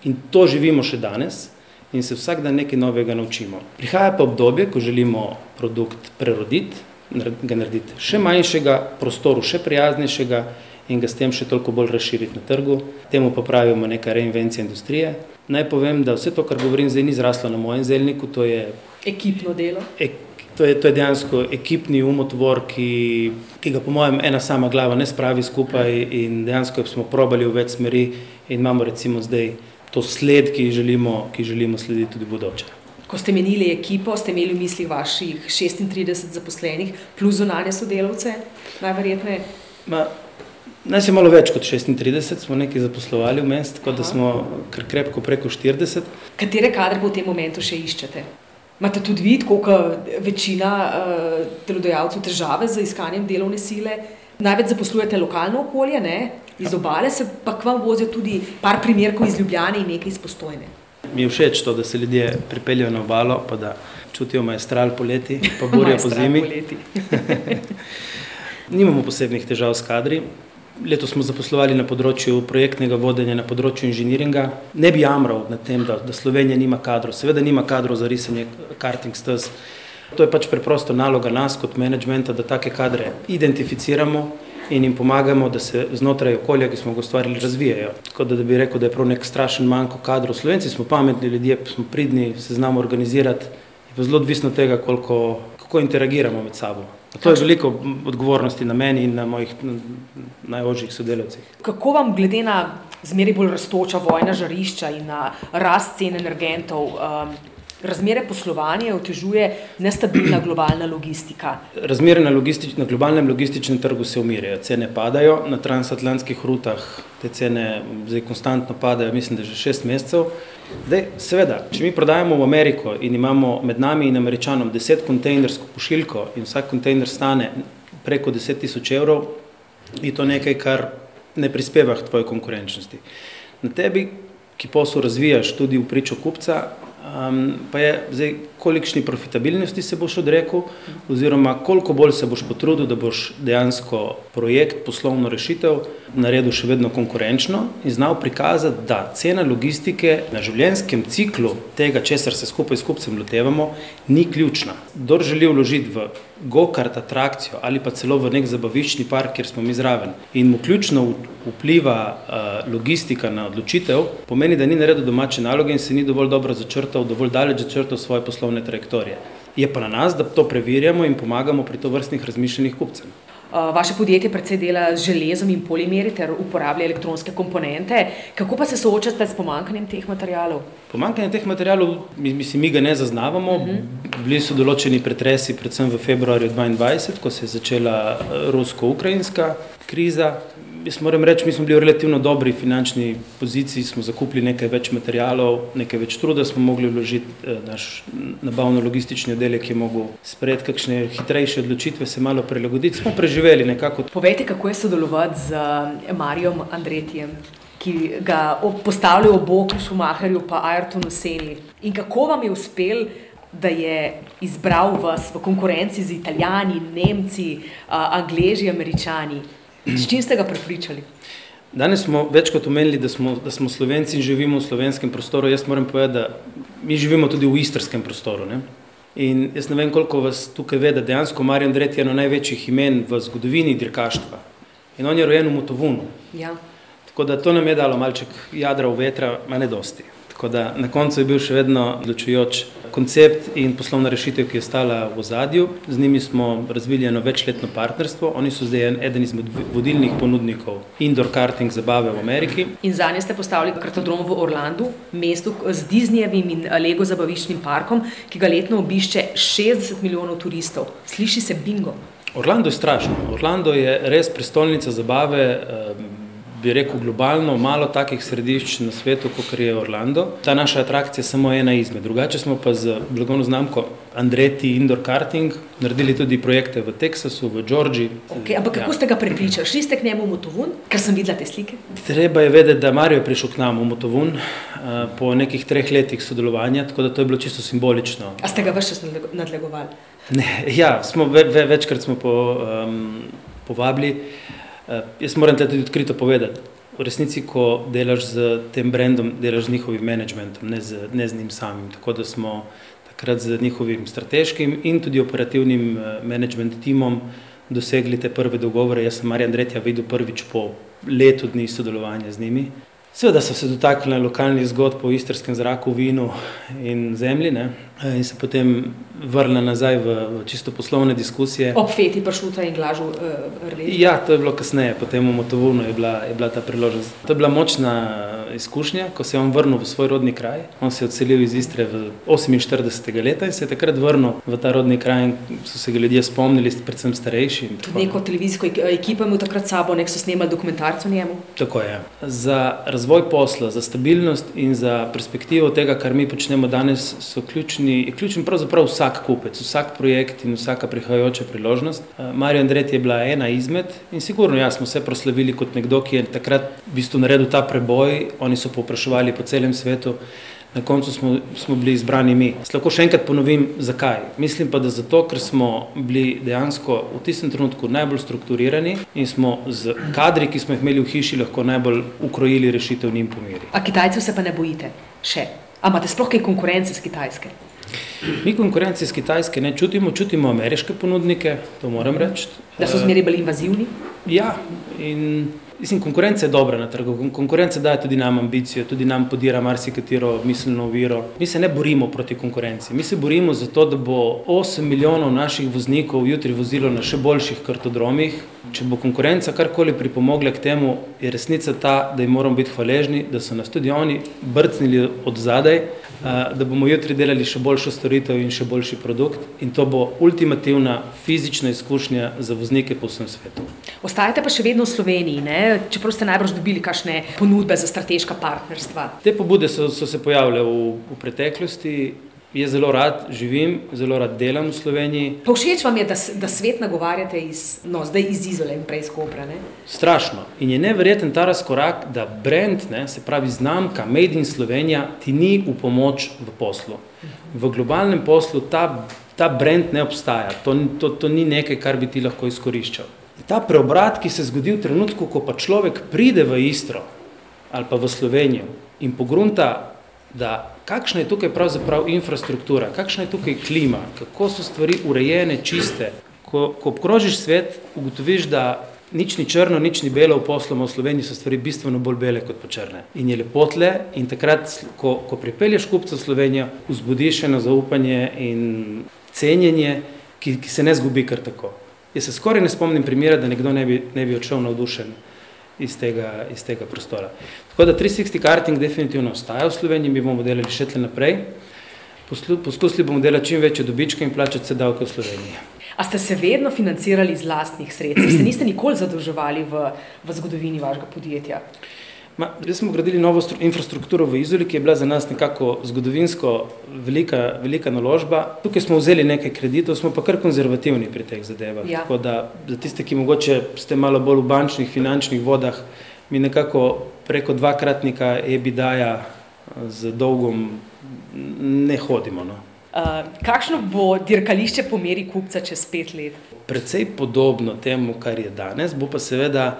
S11: In to živimo še danes in se vsak dan nekaj novega naučimo. Prihaja pa obdobje, ko želimo produkt preroditi, ga narediti še manjšega, prostoru še prijaznejšega in ga s tem še toliko bolj razširiti na trgu. Temu pa pravimo neka reinvencija industrije. Naj povem, da vse to, kar govorim zdaj, ni zraslo na mojem zelniku, to je
S10: ekipno delo.
S11: Ek, to, je, to je dejansko ekipni umotvor, ki, ki ga po mojem ena sama glava ne spravi skupaj in dejansko smo probali v več smeri in imamo recimo zdaj to sled, ki želimo, ki želimo slediti tudi v bodoče.
S10: Ko ste menili ekipo, ste imeli v mislih vaših 36 zaposlenih plus zunanje sodelavce, najverjetneje?
S11: Nas je malo več kot 36, smo nekaj zaposlovali v mestu, tako da smo kar krepko preko 40.
S10: Katere kadre v tem momentu še iščete? Imate tudi vid, koliko večina uh, delodajalcev težave z iskanjem delovne sile? Največ zaposlujete lokalno okolje, ne? iz obale se pa k vam vozijo tudi par primerkov iz Ljubljane in nekaj iz Postojne.
S11: Mi je všeč to, da se ljudje pripeljajo na obalo, pa da čutijo majstral poleti, pa borijo po zimi. Nimamo posebnih težav s kadri. Letos smo zaposlovali na področju projektnega vodenja, na področju inženiringa. Ne bi jamral nad tem, da, da Slovenija nima kadrov. Seveda nima kadrov za risanje karting stez. To je pač preprosto naloga nas kot menedžmenta, da take kadre identificiramo in jim pomagamo, da se znotraj okolja, ki smo ga ustvarili, razvijajo. Tako da, da bi rekel, da je prav nek strašen manjko kadrov. Slovenci smo pametni ljudje, smo pridni, se znamo organizirati. Je pa zelo odvisno od tega, koliko, kako interagiramo med sabo. To je veliko odgovornosti na meni in na mojih najožjih sodelavcih.
S10: Kako vam, glede na zmeraj bolj raztoča vojna žarišča in na rast cen energentov, um, razmere poslovanja otežuje nestabilna globalna logistika?
S11: Razmere na, logistič, na globalnem logističnem trgu se umirjajo, cene padajo, na transatlantskih rutah te cene zdaj konstantno padajo, mislim, da že šest mesecev. Zdaj, seveda, če mi prodajamo v Ameriko in imamo med nami in američanom deset kontejnersko pošiljko in vsak kontejner stane preko deset tisoč evrov, je to nekaj, kar ne prispeva k tvoji konkurenčnosti. Na tebi, ki posel razvijaš tudi v pričo kupca, um, pa je zdaj, kolikšni profitabilnosti se boš odrekel, oziroma koliko bolj se boš potrudil, da boš dejansko projekt, poslovno rešitev naredil še vedno konkurenčno in znal prikazati, da cena logistike na življenjskem ciklu tega, česar se skupaj s kupcem lotevamo, ni ključna. Kdor želi vložiti v go-kart atrakcijo ali pa celo v nek zabaviščni park, kjer smo mi zraven in mu ključno vpliva uh, logistika na odločitev, pomeni, da ni naredil domače naloge in se ni dovolj dobro začrtal, dovolj daleč začrtal svoje poslovne trajektorije. Je pa na nas, da to preverjamo in pomagamo pri to vrstnih razmišljenih kupcem.
S10: Vaše podjetje predvsej dela z železom in polimeri ter uporablja elektronske komponente. Kako pa se soočate s pomankanjem teh materijalov?
S11: Pomankanje teh materijalov, mislim, mi ga ne zaznavamo. Uh -huh. Bili so določeni pretresi, predvsem v februarju 2022, ko se je začela rusko-ukrajinska kriza. Jaz moram reči, mi smo bili v relativno dobri finančni poziciji, smo zakupili nekaj več materijalov, nekaj več truda smo mogli vložiti, naš nabavno-logistični oddelek je mogel sprejeti kakšne hitrejše odločitve, se malo prilagoditi. Smo preživeli nekako.
S10: Povejte, kako je sodelovati z Marijom Andretijem, ki ga postavlja v bok Šumaherju pa Ayrtonu Seni. In kako vam je uspel, da je izbral vas v konkurenci z Italijani, Nemci, Angleži, Američani? S čim ste ga prepričali?
S11: Danes smo večkrat omenili, da smo, da smo slovenci in živimo v slovenskem prostoru. Jaz moram povedati, da mi živimo tudi v istrskem prostoru. Ne? In jaz ne vem, koliko vas tukaj ve, da dejansko Marijo Andret je eno največjih imen v zgodovini dirkaštva. In on je rojen v Motovunu.
S10: Ja.
S11: Tako da to nam je dalo malček jadra v vetra, ma ne dosti. Tako da na koncu je bil še vedno odločujoč koncept in poslovna rešitev, ki je stala v ozadju. Z njimi smo razvili eno večletno partnerstvo. Oni so zdaj eden izmed vodilnih ponudnikov indoor karting zabave v Ameriki.
S10: In za nje ste postavili kartodrom v Orlandu, mestu z Disneyjevim in Lego zabaviščnim parkom, ki ga letno obišče 60 milijonov turistov. Sliši se bingo.
S11: Orlando je strašno. Orlando je res prestolnica zabave. Bi rekel globalno, malo takih središč na svetu, kot je Orlando. Ta naša atrakcija je samo ena izmed. Drugače smo pa z blagovno znamko Andreti Indoor Karting naredili tudi projekte v Teksasu, v Georgiji.
S10: Okay, ampak kako ja. ste ga prepričali? Šli ste k njemu v Motovun, ker sem videla te slike?
S11: Treba je vedeti, da Marijo je prišel k nam v Motovun po nekih treh letih sodelovanja, tako da to je bilo čisto simbolično.
S10: A ste ga več čas nadlegovali?
S11: Ne, ja, smo ve, ve, večkrat smo po, um, povabili. Uh, jaz moram te tudi odkrito povedati. V resnici, ko delaš z tem brandom, delaš z njihovim managementom, ne z, ne z njim samim. Tako da smo takrat z njihovim strateškim in tudi operativnim uh, management timom dosegli te prve dogovore. Jaz sem Marjan Dretja videl prvič po letu dni sodelovanja z njimi. Seveda so se dotaknili lokalnih zgodb o istrskem zraku, vinu in zemlji ne? in se potem vrnili nazaj v, v čisto poslovne diskusije.
S10: Ob feti pršuta in glažu uh, rdeči.
S11: Ja, to je bilo kasneje, potem v Motovunu je bila, je bila ta priložnost. To je bila močna izkušnja, ko se je on vrnil v svoj rodni kraj. On se je odselil iz Istre v 48. leta in se je takrat vrnil v ta rodni kraj in so se ga ljudje spomnili, predvsem starejši.
S10: Tudi neko televizijsko ekipo je imel takrat sabo, nek so snemali dokumentarce o njemu.
S11: Tako je. Za razvoj posla, za stabilnost in za perspektivo tega, kar mi počnemo danes, so ključni, je ključen pravzaprav vsak kupec, vsak projekt in vsaka prihajajoča priložnost. Marijo Andret je bila ena izmed in sigurno, ja, smo se proslavili kot nekdo, ki je takrat v bistvu naredil ta preboj, oni so popraševali po celem svetu. Na koncu smo, smo bili izbrani mi. Lahko še enkrat ponovim, zakaj. Mislim pa, da zato, ker smo bili dejansko v tistem trenutku najbolj strukturirani in smo z kadri, ki smo jih imeli v hiši, lahko najbolj ukrojili rešitev njim pomiri.
S10: A Kitajcev se pa ne bojite še? A imate sploh kaj konkurence z Kitajske?
S11: Mi konkurence iz Kitajske ne čutimo, čutimo ameriške ponudnike, to moram reči.
S10: Da so zmeri bolj invazivni?
S11: Ja, in Mislim, konkurenca je dobra na trgu, konkurenca daje tudi nam ambicijo, tudi nam podira marsikatero miselno oviro. Mi se ne borimo proti konkurenci, mi se borimo za to, da bo 8 milijonov naših voznikov jutri vozilo na še boljših kartodromih. Če bo konkurenca karkoli pripomogla k temu, je resnica ta, da jim moramo biti hvaležni, da so nas tudi oni brcnili od zadaj, da bomo jutri delali še boljšo storitev in še boljši produkt. In to bo ultimativna fizična izkušnja za voznike po vsem svetu.
S10: Ostajate pa še vedno v Sloveniji, ne? Čeprav ste najbrž dobili kakšne ponudbe za strateška partnerstva.
S11: Te pobude so, so se pojavile v, v preteklosti. Jaz zelo rad živim, zelo rad delam v Sloveniji.
S10: Pa všeč vam je, da, da svet nagovarjate iz, no, zdaj iz Izola in prej iz Kopra? Ne?
S11: Strašno. In je neverjeten ta razkorak, da brand, ne, se pravi znamka Made in Slovenija, ti ni v pomoč v poslu. V globalnem poslu ta, ta brand ne obstaja. To, to, to ni nekaj, kar bi ti lahko izkoriščal. Ta preobrat, ki se zgodi v trenutku, ko pa človek pride v Istro ali pa v Slovenijo in pogrunta, da kakšna je tukaj pravzaprav infrastruktura, kakšna je tukaj klima, kako so stvari urejene, čiste. Ko, ko obkrožiš svet, ugotoviš, da nič ni črno, nič ni belo, v posloma v Sloveniji so stvari bistveno bolj bele kot pa črne. In je lepo tle in takrat, ko, ko pripelješ kupca v Slovenijo, vzbudiš eno zaupanje in cenjenje, ki, ki se ne zgubi kar tako. Jaz se skoraj ne spomnim primera, da nekdo ne bi, ne bi odšel navdušen iz tega, iz tega prostora. Tako da 360 karting definitivno ostaja v Sloveniji, mi bomo delali še tle naprej. Poskusili bomo delati čim večje dobičke in plačati se davke v Sloveniji.
S10: A ste se vedno financirali iz lastnih sredstev? Se niste nikoli zadolževali v, v zgodovini vašega podjetja?
S11: Ma, zdaj smo gradili novo infrastrukturo v Izoli, ki je bila za nas nekako zgodovinsko velika, velika naložba. Tukaj smo vzeli nekaj kreditov, smo pa kar konzervativni pri teh zadevah.
S10: Ja.
S11: Tako da za tiste, ki mogoče ste malo bolj v bančnih, finančnih vodah, mi nekako preko dvakratnika EBIDAja z dolgom ne hodimo. No.
S10: Uh, kakšno bo dirkališče po meri kupca čez pet let?
S11: Predvsej podobno temu, kar je danes, bo pa seveda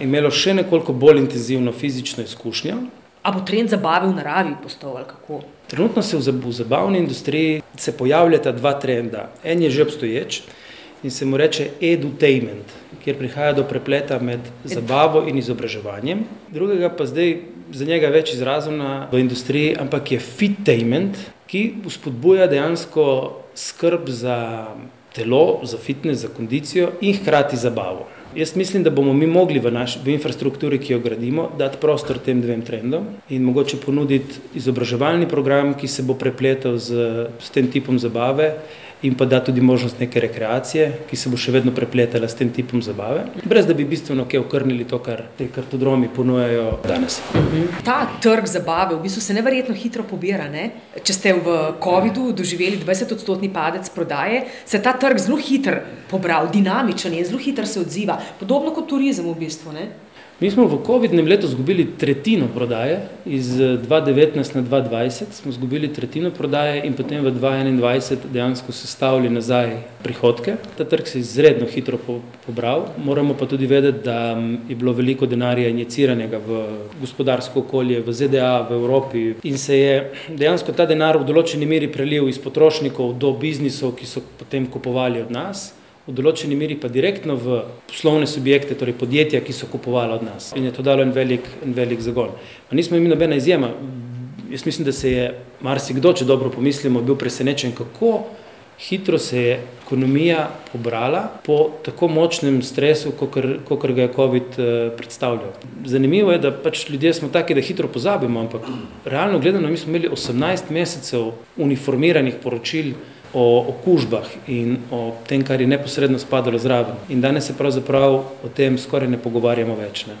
S11: imelo še nekoliko bolj intenzivno fizično izkušnjo.
S10: A bo trend zabave v naravi postal ali kako?
S11: Trenutno se v, zabavni industriji se pojavljata dva trenda. En je že obstoječ in se mu reče edutainment, kjer prihaja do prepleta med zabavo in izobraževanjem. Drugega pa zdaj za njega več izrazov v industriji, ampak je fitainment, ki spodbuja dejansko skrb za telo, za fitness, za kondicijo in hkrati zabavo. Jaz mislim, da bomo mi mogli v, naš, v infrastrukturi, ki jo gradimo, dati prostor tem dvem trendom in mogoče ponuditi izobraževalni program, ki se bo prepletal z, s tem tipom zabave in pa da tudi možnost neke rekreacije, ki se bo še vedno prepletala s tem tipom zabave, brez da bi bistveno kaj okrnili to, kar te kartodromi ponujajo danes.
S10: Ta trg zabave v bistvu se neverjetno hitro pobira. Ne? Če ste v COVID-u doživeli 20-odstotni padec prodaje, se ta trg zelo hitro pobral, dinamičen je, zelo hitro se odziva. Podobno kot turizem v bistvu. Ne?
S11: Mi smo v COVID-nem letu izgubili tretjino prodaje, iz 2019 na 2020 smo izgubili tretjino prodaje in potem v 2021 dejansko sestavili nazaj prihodke. Ta trg se je izredno hitro pobral, moramo pa tudi vedeti, da je bilo veliko denarja injeciranega v gospodarsko okolje, v ZDA, v Evropi in se je dejansko ta denar v določeni meri prelil iz potrošnikov do biznisov, ki so potem kupovali od nas v določeni meri pa direktno v poslovne subjekte, torej podjetja, ki so kupovali od nas. In je to dalo en velik, en velik zagon. Pa nismo imeli nobena izjema. Jaz mislim, da se je marsikdo, če dobro pomislimo, bil presenečen, kako hitro se je ekonomija pobrala po tako močnem stresu, kot ga je COVID predstavljal. Zanimivo je, da pač ljudje smo taki, da hitro pozabimo, ampak realno gledano, mi smo imeli 18 mesecev uniformiranih poročil o okužbah in o tem, kar je neposredno spadalo zraven. In danes se pravzaprav o tem skoraj ne pogovarjamo več. Ne.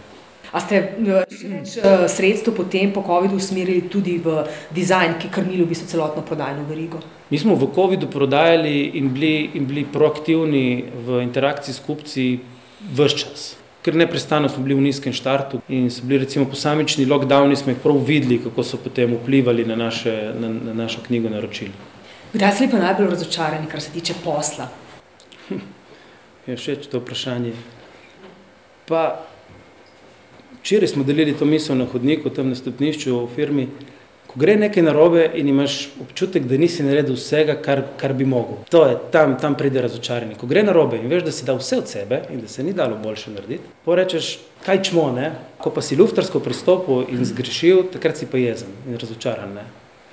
S10: A ste več sredstev potem po COVID-u usmerili tudi v dizajn, ki krmili v bistvu celotno prodajno verigo?
S11: Mi smo v COVID-u prodajali in bili, in bili proaktivni v interakciji s kupci vse čas. Ker neprestano smo bili v nizkem štartu in so bili recimo posamični lockdowni, smo jih prav videli, kako so potem vplivali na, naše, na, na našo knjigo naročil.
S10: Kdaj ste pa najbolj razočarani, kar se tiče posla?
S11: Je všeč to vprašanje. Pa včeraj smo delili to misel na hodniku, tam na stopnišču v firmi. Ko gre nekaj narobe in imaš občutek, da nisi naredil vsega, kar, kar bi mogel. To je tam, tam pride razočaranje. Ko gre narobe in veš, da si dal vse od sebe in da se ni dalo boljše narediti, porečeš, kaj čmo, ne? Ko pa si luftarsko pristopil in zgrešil, takrat si pa jezen in razočaran, ne?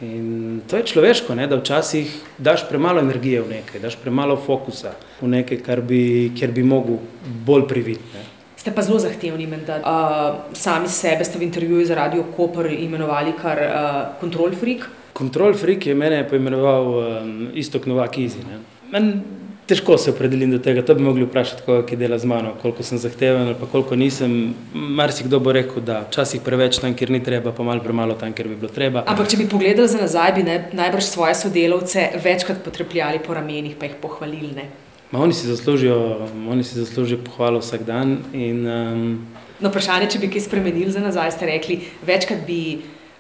S11: In to je človeško, ne, da včasih daš premalo energije v nekaj, daš premalo fokusa v nekaj, kar bi, kjer bi mogel bolj prividiti.
S10: Ste pa zelo zahtevni, menda. Uh, sami sebe ste v intervjuju za Radio Koper imenovali kar uh, control freak.
S11: Control freak je mene poimenoval um, Istok Novak Izi. Težko se opredelim do tega, to bi mogli vprašati, koga, ki dela z mano, koliko sem zahteven ali koliko nisem. Marsikdo bo rekel, da včasih preveč tam, kjer ni treba, pa malo premalo tam, kjer bi bilo treba.
S10: Ampak, če bi pogledali za nazaj, bi ne, najbrž svoje sodelavce večkrat potrepljali po ramenih, pa jih pohvalili. Ne?
S11: Ma oni si zaslužijo, oni si zaslužijo pohvalo vsak dan. In, um...
S10: No, vprašanje, če bi kaj spremenili za nazaj, ste rekli, večkrat bi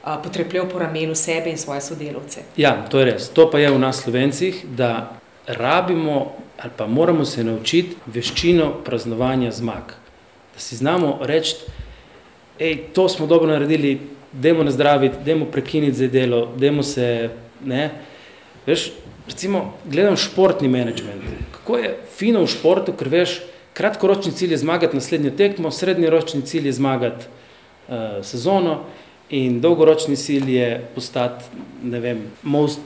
S10: potrepljal po ramenu sebe in svoje sodelavce.
S11: Ja, to je res. To pa je v nas slovencih, da rabimo ali pa moramo se naučiti veščino praznovanja zmag. Da si znamo reči, hej, to smo dobro naredili, dajmo nazdraviti, dajmo prekiniti za delo, dajmo se, ne. Veš, recimo, gledam športni menedžment. Kako je fino v športu, ker veš, kratkoročni cilj je zmagati naslednjo tekmo, srednjeročni cilj je zmagati uh, sezono in dolgoročni cilj je postati, ne vem, most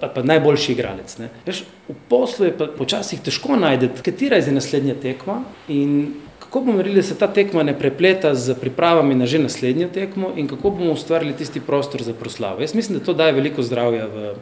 S11: pa, pa najboljši igralec. Veš, v poslu je počasih težko najti, katera je zdaj naslednja tekma in kako bomo naredili, da se ta tekma ne prepleta z pripravami na že naslednjo tekmo in kako bomo ustvarili tisti prostor za proslavo. Jaz mislim, da to daje veliko zdravja v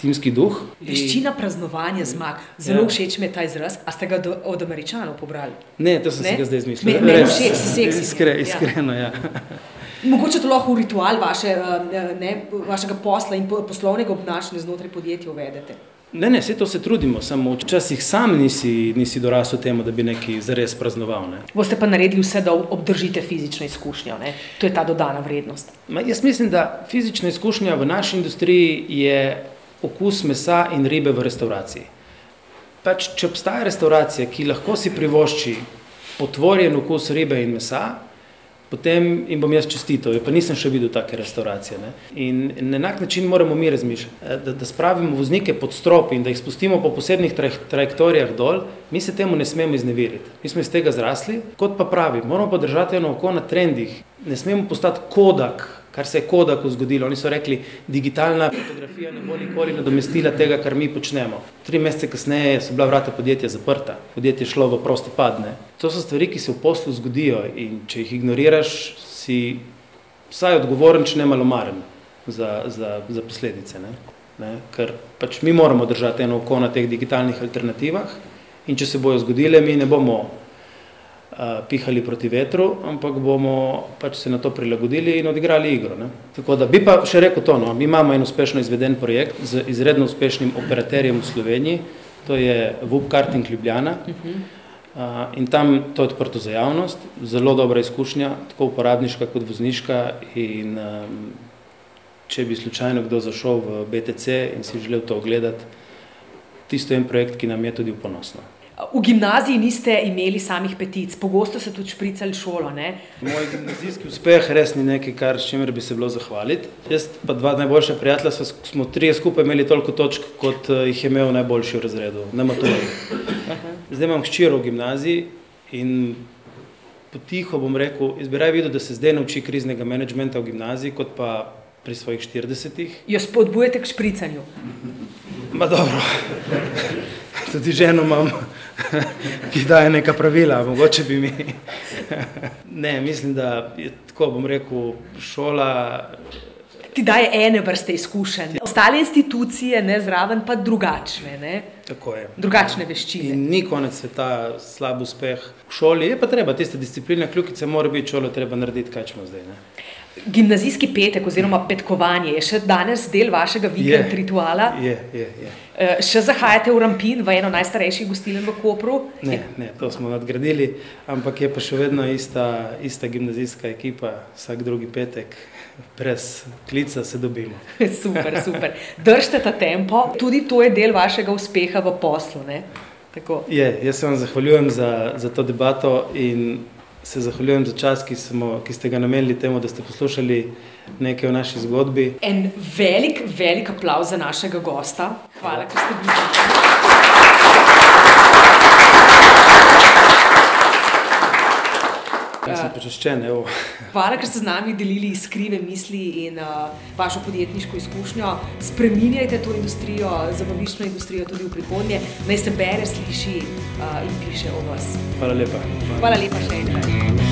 S11: timski duh.
S10: Veščina in... praznovanja zmag. Zelo ja. všeč mi je ta izraz. A ste ga do, od američanov pobrali?
S11: Ne, to sem ne? si ga zdaj izmislil.
S10: Ne, ne, všeč, si seksi.
S11: Iskre, iskreno, ja. ja.
S10: Mogoče to lahko v ritual vaše, eh, ne, vašega posla in poslovnega obnašanja znotraj podjetja uvedete.
S11: Ne, ne, vse to se trudimo, samo včasih sam nisi, nisi dorasel temu, da bi nekaj zares praznoval. Ne.
S10: Boste pa naredili vse, da obdržite fizično izkušnjo, ne? to je ta dodana vrednost.
S11: Ma, jaz mislim, da fizična izkušnja v naši industriji je okus mesa in ribe v restauraciji. Pač, če obstaja restauracija, ki lahko si privošči potvorjen okus ribe in mesa, potem jim bom jaz čestitev, pa nisem še videl take restauracije. Ne? In na enak način moramo mi razmišljati, eh, da, da spravimo voznike pod strop in da jih spustimo po posebnih trajektorijah dol, mi se temu ne smemo izneveriti. Mi smo iz tega zrasli, kot pa pravi, moramo pa držati eno oko na trendih, ne smemo postati kodak, kar se je Kodaku zgodilo. Oni so rekli, digitalna fotografija ne bo nikoli nadomestila tega, kar mi počnemo. Tri mesece kasneje so bila vrata podjetja zaprta, podjetje je šlo v prosti padne. To so stvari, ki se v poslu zgodijo in če jih ignoriraš, si vsaj odgovoren, če ne malomaren za, za, za posledice. Ne? Ne? Ker pač mi moramo držati eno oko na teh digitalnih alternativah in če se bojo zgodile, mi ne bomo pihali proti vetru, ampak bomo pač se na to prilagodili in odigrali igro. Ne? Tako da bi pa še rekel to, no, mi imamo en uspešno izveden projekt z izredno uspešnim operaterjem v Sloveniji, to je VUP Karting Ljubljana. Uh, in tam to je odprto za javnost, zelo dobra izkušnja, tako uporabniška kot vozniška. In, um, če bi slučajno kdo zašel v BTC in si želel to ogledati, tisto je en projekt, ki nam je tudi ponosno.
S10: V gimnaziji niste imeli samih petic, pogosto ste tudi špricali šolo. Ne?
S11: Moj gimnazijski uspeh res ni nekaj, kar s čimer bi se bilo zahvaliti. Jaz pa dva najboljša prijatelja smo trije skupaj imeli toliko točk, kot eh, jih je imel najboljši v razredu, na maturi. Zdaj imam hčero v gimnaziji in potiho bom rekel, jaz bi raje videl, da se zdaj nauči kriznega menedžmenta v gimnaziji, kot pa pri svojih 40-ih.
S10: Jo spodbujate k špricanju?
S11: Ma dobro, tudi ženo imam. ki daje neka pravila, mogoče bi mi. ne, mislim, da je tako, bom rekel, šola.
S10: Ti daje ene vrste izkušenj, ostale institucije, ne zraven, pa drugačne. Ne?
S11: Tako je.
S10: Drugačne veščine.
S11: In ni konec sveta, slab uspeh v šoli, je pa treba tiste discipline, kljukice, mora biti šolo, treba narediti, kaj ćemo zdaj. Ne?
S10: Gimnazijski petek oziroma petkovanje je še danes del vašega vikend
S11: je,
S10: rituala.
S11: Je, je, je.
S10: Še zahajate v Rampin, v eno najstarejših gostiln v Kopru?
S11: Ne, ne, to smo nadgradili, ampak je pa še vedno ista, ista gimnazijska ekipa, vsak drugi petek. Brez klica se dobimo.
S10: super, super. Držite ta tempo, tudi to je del vašega uspeha v poslu.
S11: Je, jaz se vam zahvaljujem za, za to debato in se zahvaljujem za čas, ki, smo, ki ste ga namenili temu, da ste poslušali nekaj o naši zgodbi.
S10: En velik, velik aplauz za našega gosta. Hvala, ker ste bili z nami.
S11: Jaz sem počaščen.
S10: Hvala, ker ste z nami delili iskrive misli in uh, vašo podjetniško izkušnjo. Spreminjajte to industrijo, zabaviščno industrijo tudi v prihodnje. Naj se bere, sliši uh, in piše o vas.
S11: Hvala lepa.
S10: Hvala lepa še enkrat.